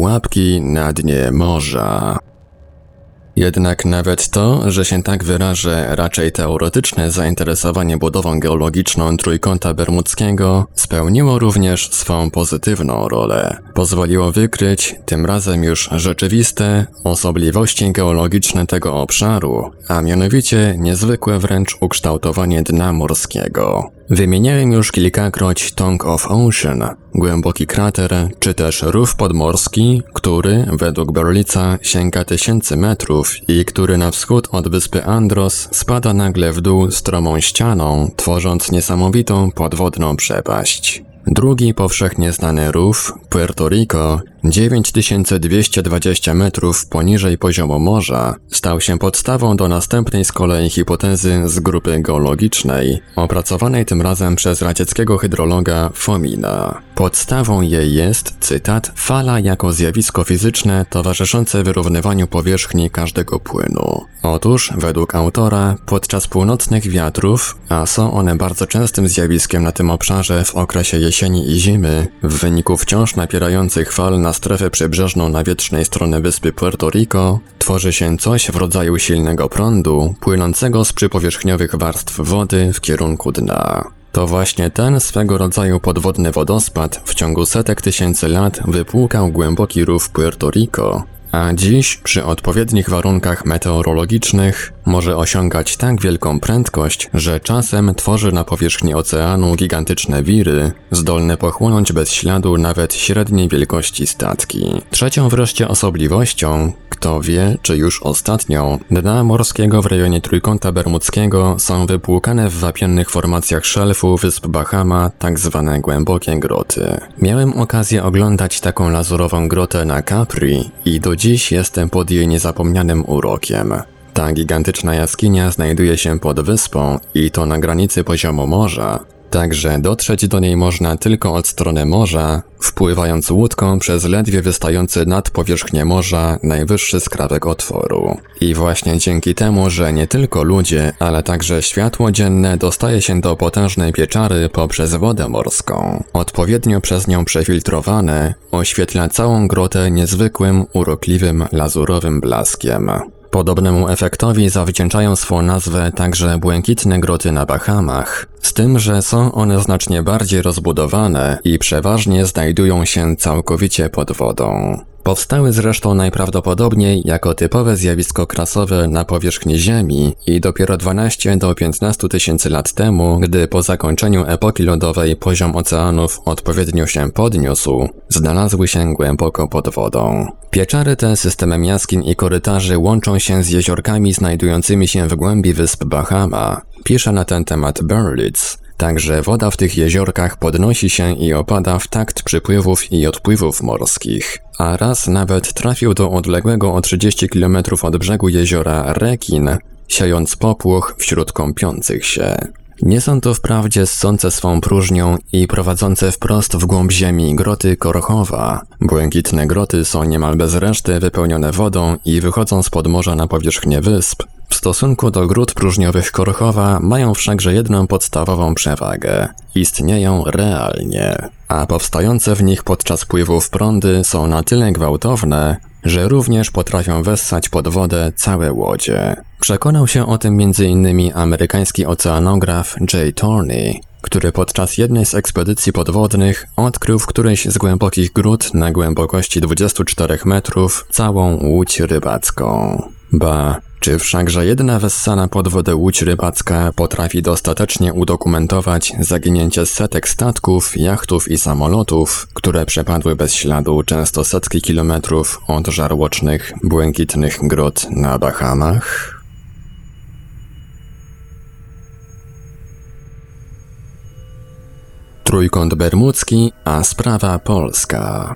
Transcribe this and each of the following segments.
Pułapki na dnie morza. Jednak nawet to, że się tak wyrażę, raczej teoretyczne zainteresowanie budową geologiczną Trójkąta Bermudzkiego spełniło również swą pozytywną rolę. Pozwoliło wykryć, tym razem już rzeczywiste, osobliwości geologiczne tego obszaru, a mianowicie niezwykłe wręcz ukształtowanie dna morskiego. Wymieniałem już kilkakroć Tongue of Ocean, głęboki krater, czy też rów podmorski, który, według Berlica, sięga tysięcy metrów i który na wschód od wyspy Andros spada nagle w dół stromą ścianą, tworząc niesamowitą podwodną przepaść. Drugi powszechnie znany rów, Puerto Rico, 9220 metrów poniżej poziomu morza, stał się podstawą do następnej z kolei hipotezy z grupy geologicznej, opracowanej tym razem przez radzieckiego hydrologa Fomina. Podstawą jej jest, cytat, fala jako zjawisko fizyczne towarzyszące wyrównywaniu powierzchni każdego płynu. Otóż, według autora, podczas północnych wiatrów, a są one bardzo częstym zjawiskiem na tym obszarze w okresie jesieni i zimy, w wyniku wciąż napierających fal na strefę przybrzeżną nawietrznej strony wyspy Puerto Rico, tworzy się coś w rodzaju silnego prądu, płynącego z przypowierzchniowych warstw wody w kierunku dna. To właśnie ten swego rodzaju podwodny wodospad w ciągu setek tysięcy lat wypłukał głęboki rów Puerto Rico, a dziś przy odpowiednich warunkach meteorologicznych może osiągać tak wielką prędkość, że czasem tworzy na powierzchni oceanu gigantyczne wiry, zdolne pochłonąć bez śladu nawet średniej wielkości statki. Trzecią wreszcie osobliwością, kto wie, czy już ostatnią, dna morskiego w rejonie Trójkąta Bermudzkiego są wypłukane w wapiennych formacjach szelfu wysp Bahama, tak zwane głębokie groty. Miałem okazję oglądać taką lazurową grotę na Capri i do dziś jestem pod jej niezapomnianym urokiem. Ta gigantyczna jaskinia znajduje się pod wyspą i to na granicy poziomu morza, Także dotrzeć do niej można tylko od strony morza, wpływając łódką przez ledwie wystający nad powierzchnię morza najwyższy skrawek otworu. I właśnie dzięki temu, że nie tylko ludzie, ale także światło dzienne dostaje się do potężnej pieczary poprzez wodę morską, odpowiednio przez nią przefiltrowane, oświetla całą grotę niezwykłym, urokliwym, lazurowym blaskiem. Podobnemu efektowi zawdzięczają swą nazwę także błękitne groty na Bahamach, z tym, że są one znacznie bardziej rozbudowane i przeważnie znajdują się całkowicie pod wodą. Powstały zresztą najprawdopodobniej jako typowe zjawisko krasowe na powierzchni Ziemi i dopiero 12 do 15 tysięcy lat temu, gdy po zakończeniu epoki lodowej poziom oceanów odpowiednio się podniósł, znalazły się głęboko pod wodą. Pieczary te systemem jaskiń i korytarzy łączą się z jeziorkami znajdującymi się w głębi wysp Bahama. Pisze na ten temat Berlitz, Także woda w tych jeziorkach podnosi się i opada w takt przypływów i odpływów morskich, a raz nawet trafił do odległego o 30 km od brzegu jeziora Rekin, siejąc popłoch wśród kąpiących się. Nie są to wprawdzie ssące swą próżnią i prowadzące wprost w głąb ziemi groty Korchowa. Błękitne groty są niemal bez reszty wypełnione wodą i wychodzą z podmorza na powierzchnię wysp. Stosunku do gród próżniowych Korchowa mają wszakże jedną podstawową przewagę. Istnieją realnie, a powstające w nich podczas pływów prądy są na tyle gwałtowne, że również potrafią wessać pod wodę całe łodzie. Przekonał się o tym m.in. amerykański oceanograf Jay Torney, który podczas jednej z ekspedycji podwodnych odkrył w którejś z głębokich gród na głębokości 24 metrów całą łódź rybacką. Ba, czy wszakże jedna wessana pod wodę łódź rybacka potrafi dostatecznie udokumentować zaginięcie setek statków, jachtów i samolotów, które przepadły bez śladu często setki kilometrów od żarłocznych, błękitnych gród na Bahamach? Trójkąt Bermudzki, a sprawa polska.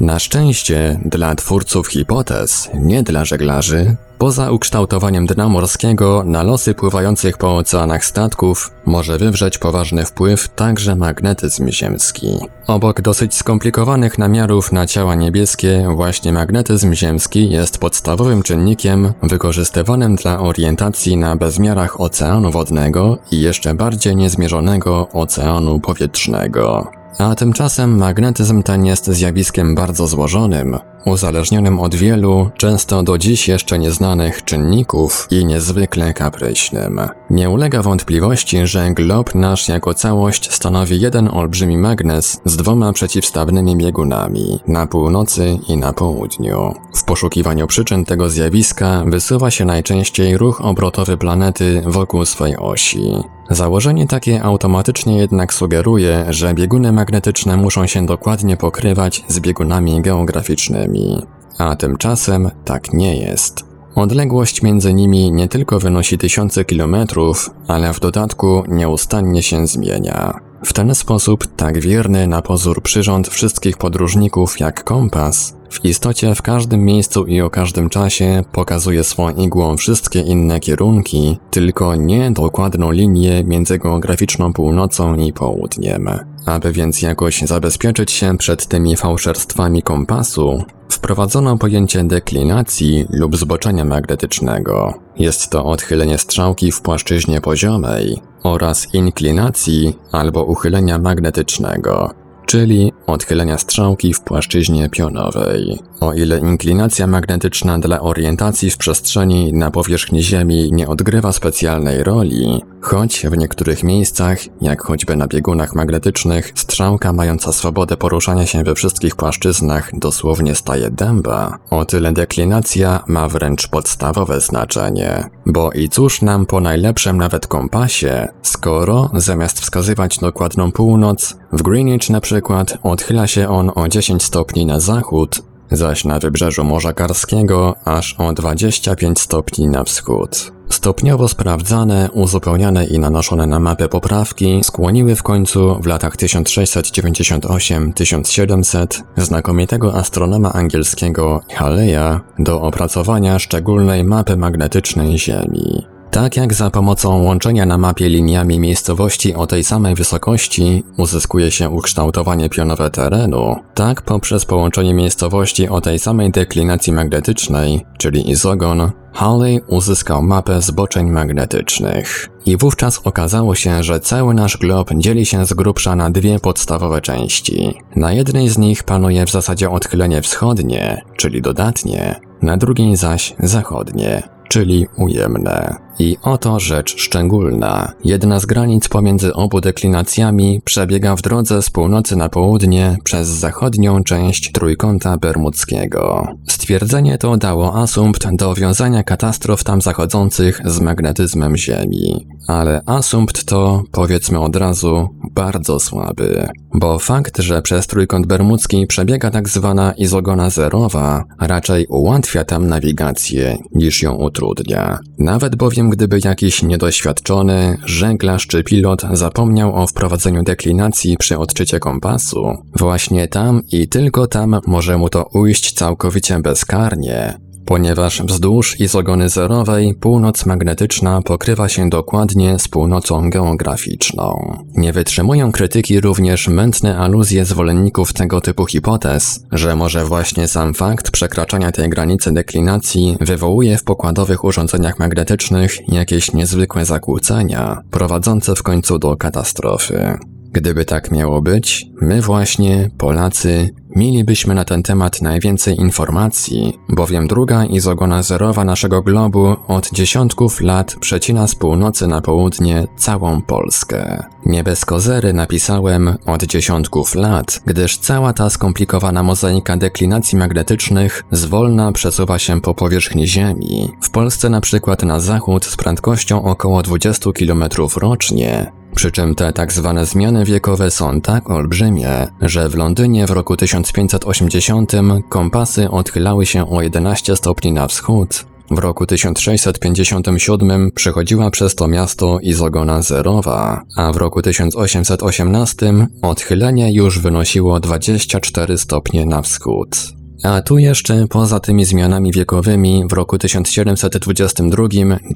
Na szczęście dla twórców hipotez, nie dla żeglarzy, poza ukształtowaniem dna morskiego na losy pływających po oceanach statków może wywrzeć poważny wpływ także magnetyzm ziemski. Obok dosyć skomplikowanych namiarów na ciała niebieskie, właśnie magnetyzm ziemski jest podstawowym czynnikiem wykorzystywanym dla orientacji na bezmiarach oceanu wodnego i jeszcze bardziej niezmierzonego oceanu powietrznego. A tymczasem magnetyzm ten jest zjawiskiem bardzo złożonym, uzależnionym od wielu, często do dziś jeszcze nieznanych czynników i niezwykle kapryśnym. Nie ulega wątpliwości, że glob nasz jako całość stanowi jeden olbrzymi magnes z dwoma przeciwstawnymi biegunami, na północy i na południu. W poszukiwaniu przyczyn tego zjawiska wysuwa się najczęściej ruch obrotowy planety wokół swej osi. Założenie takie automatycznie jednak sugeruje, że bieguny magnetyczne muszą się dokładnie pokrywać z biegunami geograficznymi. A tymczasem tak nie jest. Odległość między nimi nie tylko wynosi tysiące kilometrów, ale w dodatku nieustannie się zmienia. W ten sposób tak wierny na pozór przyrząd wszystkich podróżników jak kompas w istocie w każdym miejscu i o każdym czasie pokazuje swą igłą wszystkie inne kierunki, tylko nie dokładną linię między geograficzną północą i południem. Aby więc jakoś zabezpieczyć się przed tymi fałszerstwami kompasu, wprowadzono pojęcie deklinacji lub zboczenia magnetycznego. Jest to odchylenie strzałki w płaszczyźnie poziomej oraz inklinacji albo uchylenia magnetycznego czyli odchylenia strzałki w płaszczyźnie pionowej. O ile inklinacja magnetyczna dla orientacji w przestrzeni na powierzchni Ziemi nie odgrywa specjalnej roli, choć w niektórych miejscach, jak choćby na biegunach magnetycznych, strzałka mająca swobodę poruszania się we wszystkich płaszczyznach dosłownie staje dęba, o tyle deklinacja ma wręcz podstawowe znaczenie. Bo i cóż nam po najlepszym nawet kompasie, skoro zamiast wskazywać dokładną północ, w Greenwich na przykład odchyla się on o 10 stopni na zachód, zaś na wybrzeżu Morza Karskiego aż o 25 stopni na wschód. Stopniowo sprawdzane, uzupełniane i nanoszone na mapę poprawki skłoniły w końcu w latach 1698-1700 znakomitego astronoma angielskiego Halley'a do opracowania szczególnej mapy magnetycznej Ziemi. Tak jak za pomocą łączenia na mapie liniami miejscowości o tej samej wysokości uzyskuje się ukształtowanie pionowe terenu, tak poprzez połączenie miejscowości o tej samej deklinacji magnetycznej, czyli izogon, Halley uzyskał mapę zboczeń magnetycznych. I wówczas okazało się, że cały nasz glob dzieli się z grubsza na dwie podstawowe części. Na jednej z nich panuje w zasadzie odchylenie wschodnie, czyli dodatnie, na drugiej zaś zachodnie, czyli ujemne. I oto rzecz szczególna. Jedna z granic pomiędzy obu deklinacjami przebiega w drodze z północy na południe przez zachodnią część trójkąta bermudzkiego. Stwierdzenie to dało asumpt do wiązania katastrof tam zachodzących z magnetyzmem Ziemi. Ale asumpt to, powiedzmy od razu, bardzo słaby. Bo fakt, że przez trójkąt bermudzki przebiega tak zwana izogona zerowa, raczej ułatwia tam nawigację niż ją utrudnia. Nawet bowiem gdyby jakiś niedoświadczony żeglarz czy pilot zapomniał o wprowadzeniu deklinacji przy odczycie kompasu, właśnie tam i tylko tam może mu to ujść całkowicie bezkarnie, ponieważ wzdłuż izogony zerowej północ magnetyczna pokrywa się dokładnie z północą geograficzną. Nie wytrzymują krytyki również mętne aluzje zwolenników tego typu hipotez, że może właśnie sam fakt przekraczania tej granicy deklinacji wywołuje w pokładowych urządzeniach magnetycznych jakieś niezwykłe zakłócenia, prowadzące w końcu do katastrofy. Gdyby tak miało być, my właśnie, Polacy, mielibyśmy na ten temat najwięcej informacji, bowiem druga izogona zerowa naszego globu od dziesiątków lat przecina z północy na południe całą Polskę. Nie bez kozery napisałem od dziesiątków lat, gdyż cała ta skomplikowana mozaika deklinacji magnetycznych zwolna przesuwa się po powierzchni Ziemi. W Polsce na przykład na zachód z prędkością około 20 km rocznie, przy czym te tak zwane zmiany wiekowe są tak olbrzymie, że w Londynie w roku 1580 kompasy odchylały się o 11 stopni na wschód, w roku 1657 przechodziła przez to miasto izogona zerowa, a w roku 1818 odchylenie już wynosiło 24 stopnie na wschód. A tu jeszcze poza tymi zmianami wiekowymi w roku 1722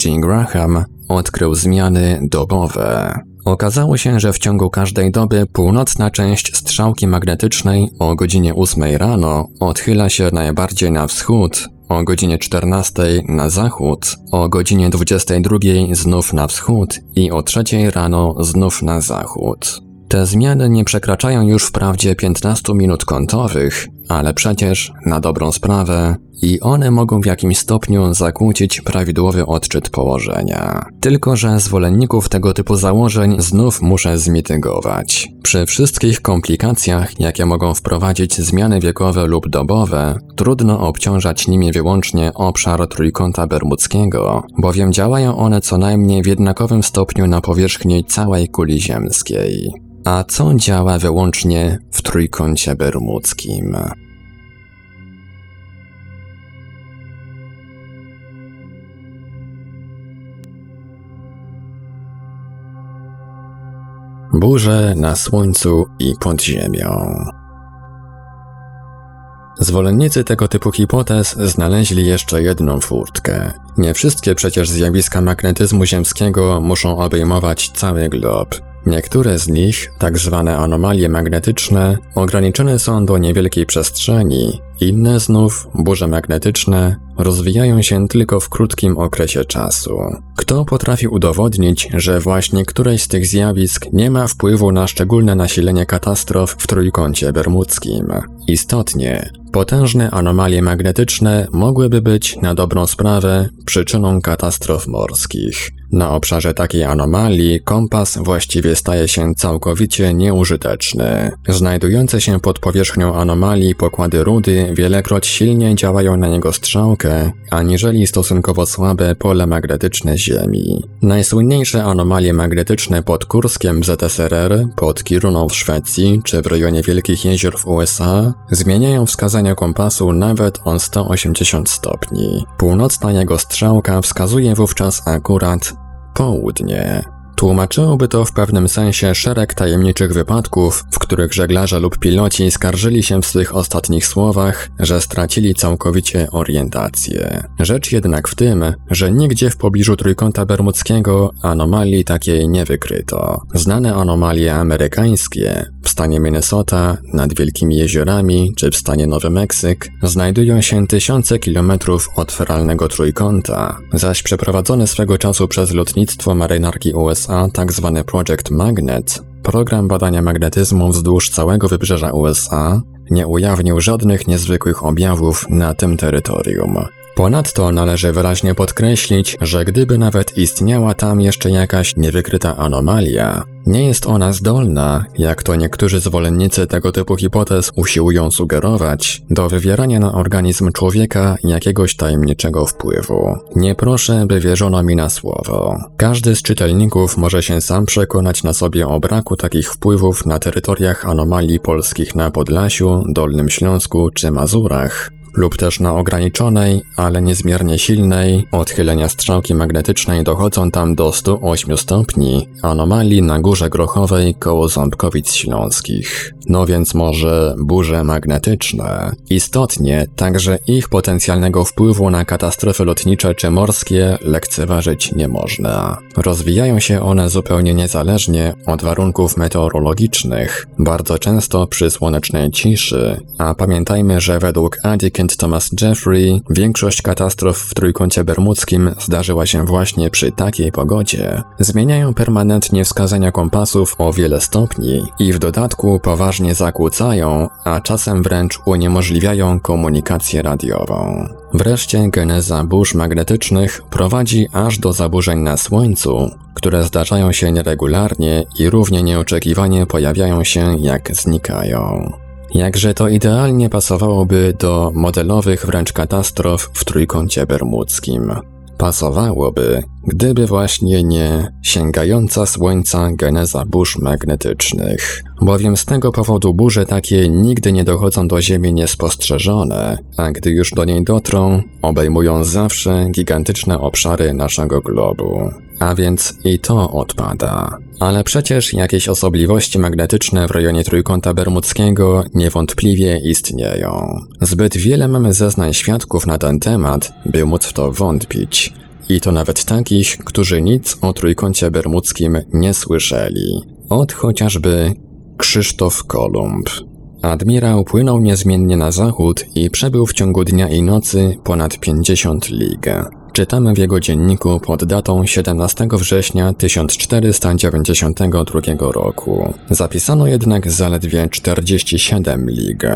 Jean Graham odkrył zmiany dobowe. Okazało się, że w ciągu każdej doby północna część strzałki magnetycznej o godzinie 8 rano odchyla się najbardziej na wschód, o godzinie 14 na zachód, o godzinie 22 znów na wschód i o 3 rano znów na zachód. Te zmiany nie przekraczają już wprawdzie 15 minut kątowych, ale przecież, na dobrą sprawę, i one mogą w jakimś stopniu zakłócić prawidłowy odczyt położenia. Tylko, że zwolenników tego typu założeń znów muszę zmitygować. Przy wszystkich komplikacjach, jakie mogą wprowadzić zmiany wiekowe lub dobowe, trudno obciążać nimi wyłącznie obszar trójkąta bermudzkiego, bowiem działają one co najmniej w jednakowym stopniu na powierzchni całej kuli ziemskiej. A co działa wyłącznie w trójkącie bermudzkim? Burze na słońcu i pod ziemią. Zwolennicy tego typu hipotez znaleźli jeszcze jedną furtkę. Nie wszystkie przecież zjawiska magnetyzmu ziemskiego muszą obejmować cały glob. Niektóre z nich, tak zwane anomalie magnetyczne, ograniczone są do niewielkiej przestrzeni, inne znów, burze magnetyczne, rozwijają się tylko w krótkim okresie czasu. Kto potrafi udowodnić, że właśnie któreś z tych zjawisk nie ma wpływu na szczególne nasilenie katastrof w trójkącie bermudzkim? Istotnie, potężne anomalie magnetyczne mogłyby być, na dobrą sprawę, przyczyną katastrof morskich. Na obszarze takiej anomalii kompas właściwie staje się całkowicie nieużyteczny. Znajdujące się pod powierzchnią anomalii pokłady rudy wielekroć silniej działają na niego strzałkę, aniżeli stosunkowo słabe pole magnetyczne Ziemi. Najsłynniejsze anomalie magnetyczne pod Kurskiem w ZSRR, pod Kiruną w Szwecji czy w rejonie Wielkich Jezior w USA zmieniają wskazania kompasu nawet o 180 stopni. Północna jego strzałka wskazuje wówczas akurat południe. Tłumaczyłoby to w pewnym sensie szereg tajemniczych wypadków, w których żeglarze lub piloci skarżyli się w swych ostatnich słowach, że stracili całkowicie orientację. Rzecz jednak w tym, że nigdzie w pobliżu Trójkąta Bermudzkiego anomalii takiej nie wykryto. Znane anomalie amerykańskie w stanie Minnesota, nad Wielkimi Jeziorami czy w stanie Nowy Meksyk znajdują się tysiące kilometrów od feralnego Trójkąta, zaś przeprowadzone swego czasu przez lotnictwo marynarki USA USA, tak Project Magnet, program badania magnetyzmu wzdłuż całego wybrzeża USA, nie ujawnił żadnych niezwykłych objawów na tym terytorium. Ponadto należy wyraźnie podkreślić, że gdyby nawet istniała tam jeszcze jakaś niewykryta anomalia, nie jest ona zdolna, jak to niektórzy zwolennicy tego typu hipotez usiłują sugerować, do wywierania na organizm człowieka jakiegoś tajemniczego wpływu. Nie proszę, by wierzono mi na słowo. Każdy z czytelników może się sam przekonać na sobie o braku takich wpływów na terytoriach anomalii polskich na Podlasiu, Dolnym Śląsku czy Mazurach, lub też na ograniczonej, ale niezmiernie silnej, odchylenia strzałki magnetycznej dochodzą tam do 108 stopni, anomalii na górze grochowej koło Ząbkowic Śląskich. No więc może burze magnetyczne. Istotnie, także ich potencjalnego wpływu na katastrofy lotnicze czy morskie lekceważyć nie można. Rozwijają się one zupełnie niezależnie od warunków meteorologicznych, bardzo często przy słonecznej ciszy, a pamiętajmy, że według Adi Thomas Jeffrey, większość katastrof w Trójkącie Bermudzkim zdarzyła się właśnie przy takiej pogodzie. Zmieniają permanentnie wskazania kompasów o wiele stopni i w dodatku poważnie zakłócają, a czasem wręcz uniemożliwiają komunikację radiową. Wreszcie geneza burz magnetycznych prowadzi aż do zaburzeń na Słońcu, które zdarzają się nieregularnie i równie nieoczekiwanie pojawiają się jak znikają. Jakże to idealnie pasowałoby do modelowych wręcz katastrof w Trójkącie Bermudzkim. Pasowałoby, gdyby właśnie nie sięgająca słońca geneza burz magnetycznych. Bowiem z tego powodu burze takie nigdy nie dochodzą do Ziemi niespostrzeżone, a gdy już do niej dotrą, obejmują zawsze gigantyczne obszary naszego globu. A więc i to odpada. Ale przecież jakieś osobliwości magnetyczne w rejonie Trójkąta Bermudzkiego niewątpliwie istnieją. Zbyt wiele mamy zeznań świadków na ten temat, by móc w to wątpić. I to nawet takich, którzy nic o Trójkącie Bermudzkim nie słyszeli. Od chociażby Krzysztof Kolumb. Admirał płynął niezmiennie na zachód i przebył w ciągu dnia i nocy ponad 50 lig. Czytamy w jego dzienniku pod datą 17 września 1492 roku. Zapisano jednak zaledwie 47 lig.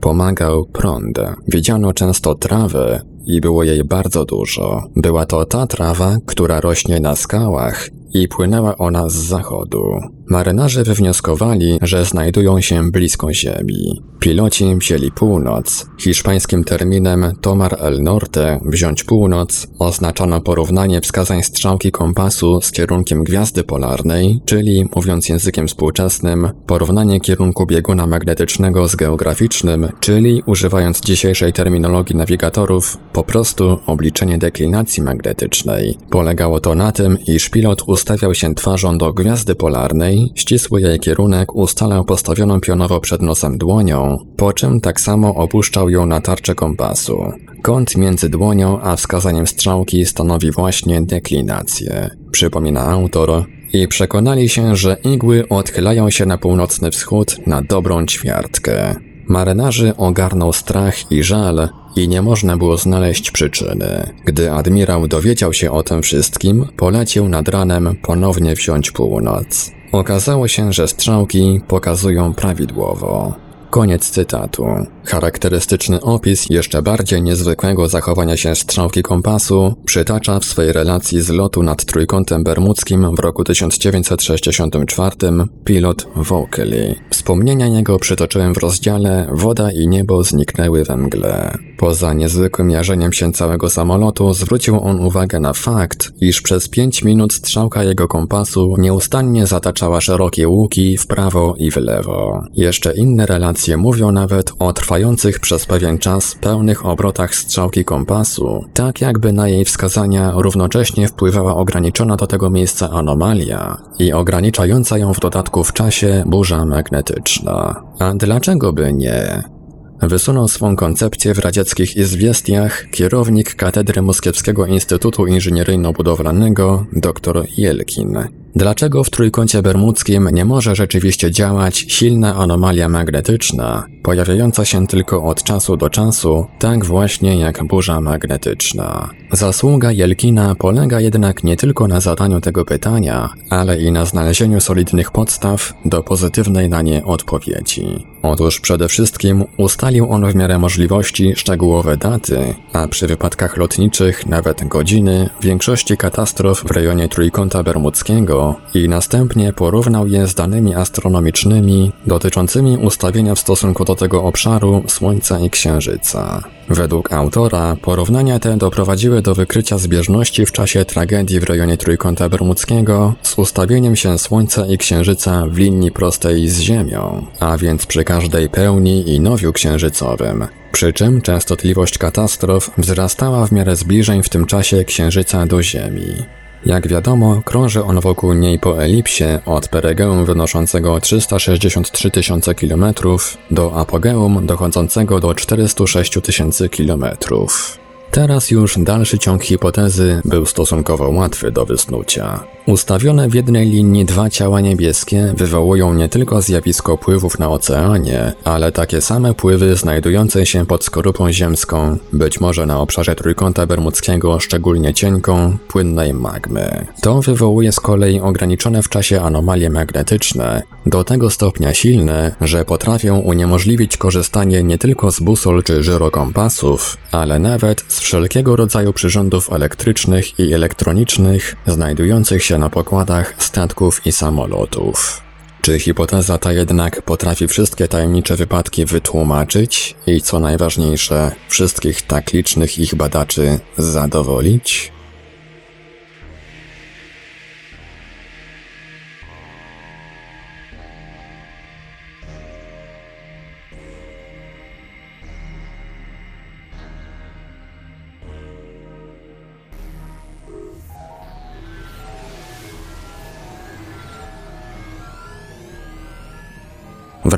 Pomagał prąd. Widziano często trawę i było jej bardzo dużo. Była to ta trawa, która rośnie na skałach i płynęła ona z zachodu. Marynarze wywnioskowali, że znajdują się blisko Ziemi. Piloci wzięli północ. Hiszpańskim terminem Tomar el Norte, wziąć północ, oznaczano porównanie wskazań strzałki kompasu z kierunkiem gwiazdy polarnej, czyli, mówiąc językiem współczesnym, porównanie kierunku bieguna magnetycznego z geograficznym, czyli, używając dzisiejszej terminologii nawigatorów, po prostu obliczenie deklinacji magnetycznej. Polegało to na tym, iż pilot ustawiał się twarzą do gwiazdy polarnej, ścisły jej kierunek ustalał postawioną pionowo przed nosem dłonią, po czym tak samo opuszczał ją na tarczę kompasu. Kąt między dłonią a wskazaniem strzałki stanowi właśnie deklinację. Przypomina autor, i przekonali się, że igły odchylają się na północny wschód na dobrą ćwiartkę. Marynarzy ogarnął strach i żal i nie można było znaleźć przyczyny. Gdy admirał dowiedział się o tym wszystkim, polecił nad ranem ponownie wziąć północ. Okazało się, że strzałki pokazują prawidłowo. Koniec cytatu. Charakterystyczny opis jeszcze bardziej niezwykłego zachowania się strzałki kompasu przytacza w swej relacji z lotu nad Trójkątem Bermudzkim w roku 1964 pilot Vocally. Wspomnienia jego przytoczyłem w rozdziale Woda i niebo zniknęły we mgle. Poza niezwykłym jarzeniem się całego samolotu zwrócił on uwagę na fakt, iż przez pięć minut strzałka jego kompasu nieustannie zataczała szerokie łuki w prawo i w lewo. Jeszcze inne relacje mówią nawet o trwających przez pewien czas pełnych obrotach strzałki kompasu, tak jakby na jej wskazania równocześnie wpływała ograniczona do tego miejsca anomalia i ograniczająca ją w dodatku w czasie burza magnetyczna. A dlaczego by nie? Wysunął swą koncepcję w radzieckich izwiestiach kierownik Katedry Moskiewskiego Instytutu Inżynieryjno-Budowlanego dr Jelkin. Dlaczego w Trójkącie Bermudzkim nie może rzeczywiście działać silna anomalia magnetyczna, pojawiająca się tylko od czasu do czasu, tak właśnie jak burza magnetyczna? Zasługa Jelkina polega jednak nie tylko na zadaniu tego pytania, ale i na znalezieniu solidnych podstaw do pozytywnej na nie odpowiedzi. Otóż przede wszystkim ustalił on w miarę możliwości szczegółowe daty, a przy wypadkach lotniczych nawet godziny większości katastrof w rejonie Trójkąta Bermudzkiego i następnie porównał je z danymi astronomicznymi dotyczącymi ustawienia w stosunku do tego obszaru Słońca i Księżyca. Według autora porównania te doprowadziły do wykrycia zbieżności w czasie tragedii w rejonie Trójkąta Bermudzkiego z ustawieniem się Słońca i Księżyca w linii prostej z Ziemią, a więc przy każdej pełni i nowiu księżycowym. Przy czym częstotliwość katastrof wzrastała w miarę zbliżeń w tym czasie Księżyca do Ziemi. Jak wiadomo, krąży on wokół niej po elipsie od perygeum wynoszącego 363 tysiące km do apogeum dochodzącego do 406 tysięcy km. Teraz już dalszy ciąg hipotezy był stosunkowo łatwy do wysnucia. Ustawione w jednej linii dwa ciała niebieskie wywołują nie tylko zjawisko pływów na oceanie, ale takie same pływy znajdujące się pod skorupą ziemską, być może na obszarze Trójkąta Bermudzkiego szczególnie cienką, płynnej magmy. To wywołuje z kolei ograniczone w czasie anomalie magnetyczne, do tego stopnia silne, że potrafią uniemożliwić korzystanie nie tylko z busol czy żyrokompasów, ale nawet z wszelkiego rodzaju przyrządów elektrycznych i elektronicznych znajdujących się na pokładach statków i samolotów. Czy hipoteza ta jednak potrafi wszystkie tajemnicze wypadki wytłumaczyć i co najważniejsze, wszystkich tak licznych ich badaczy zadowolić?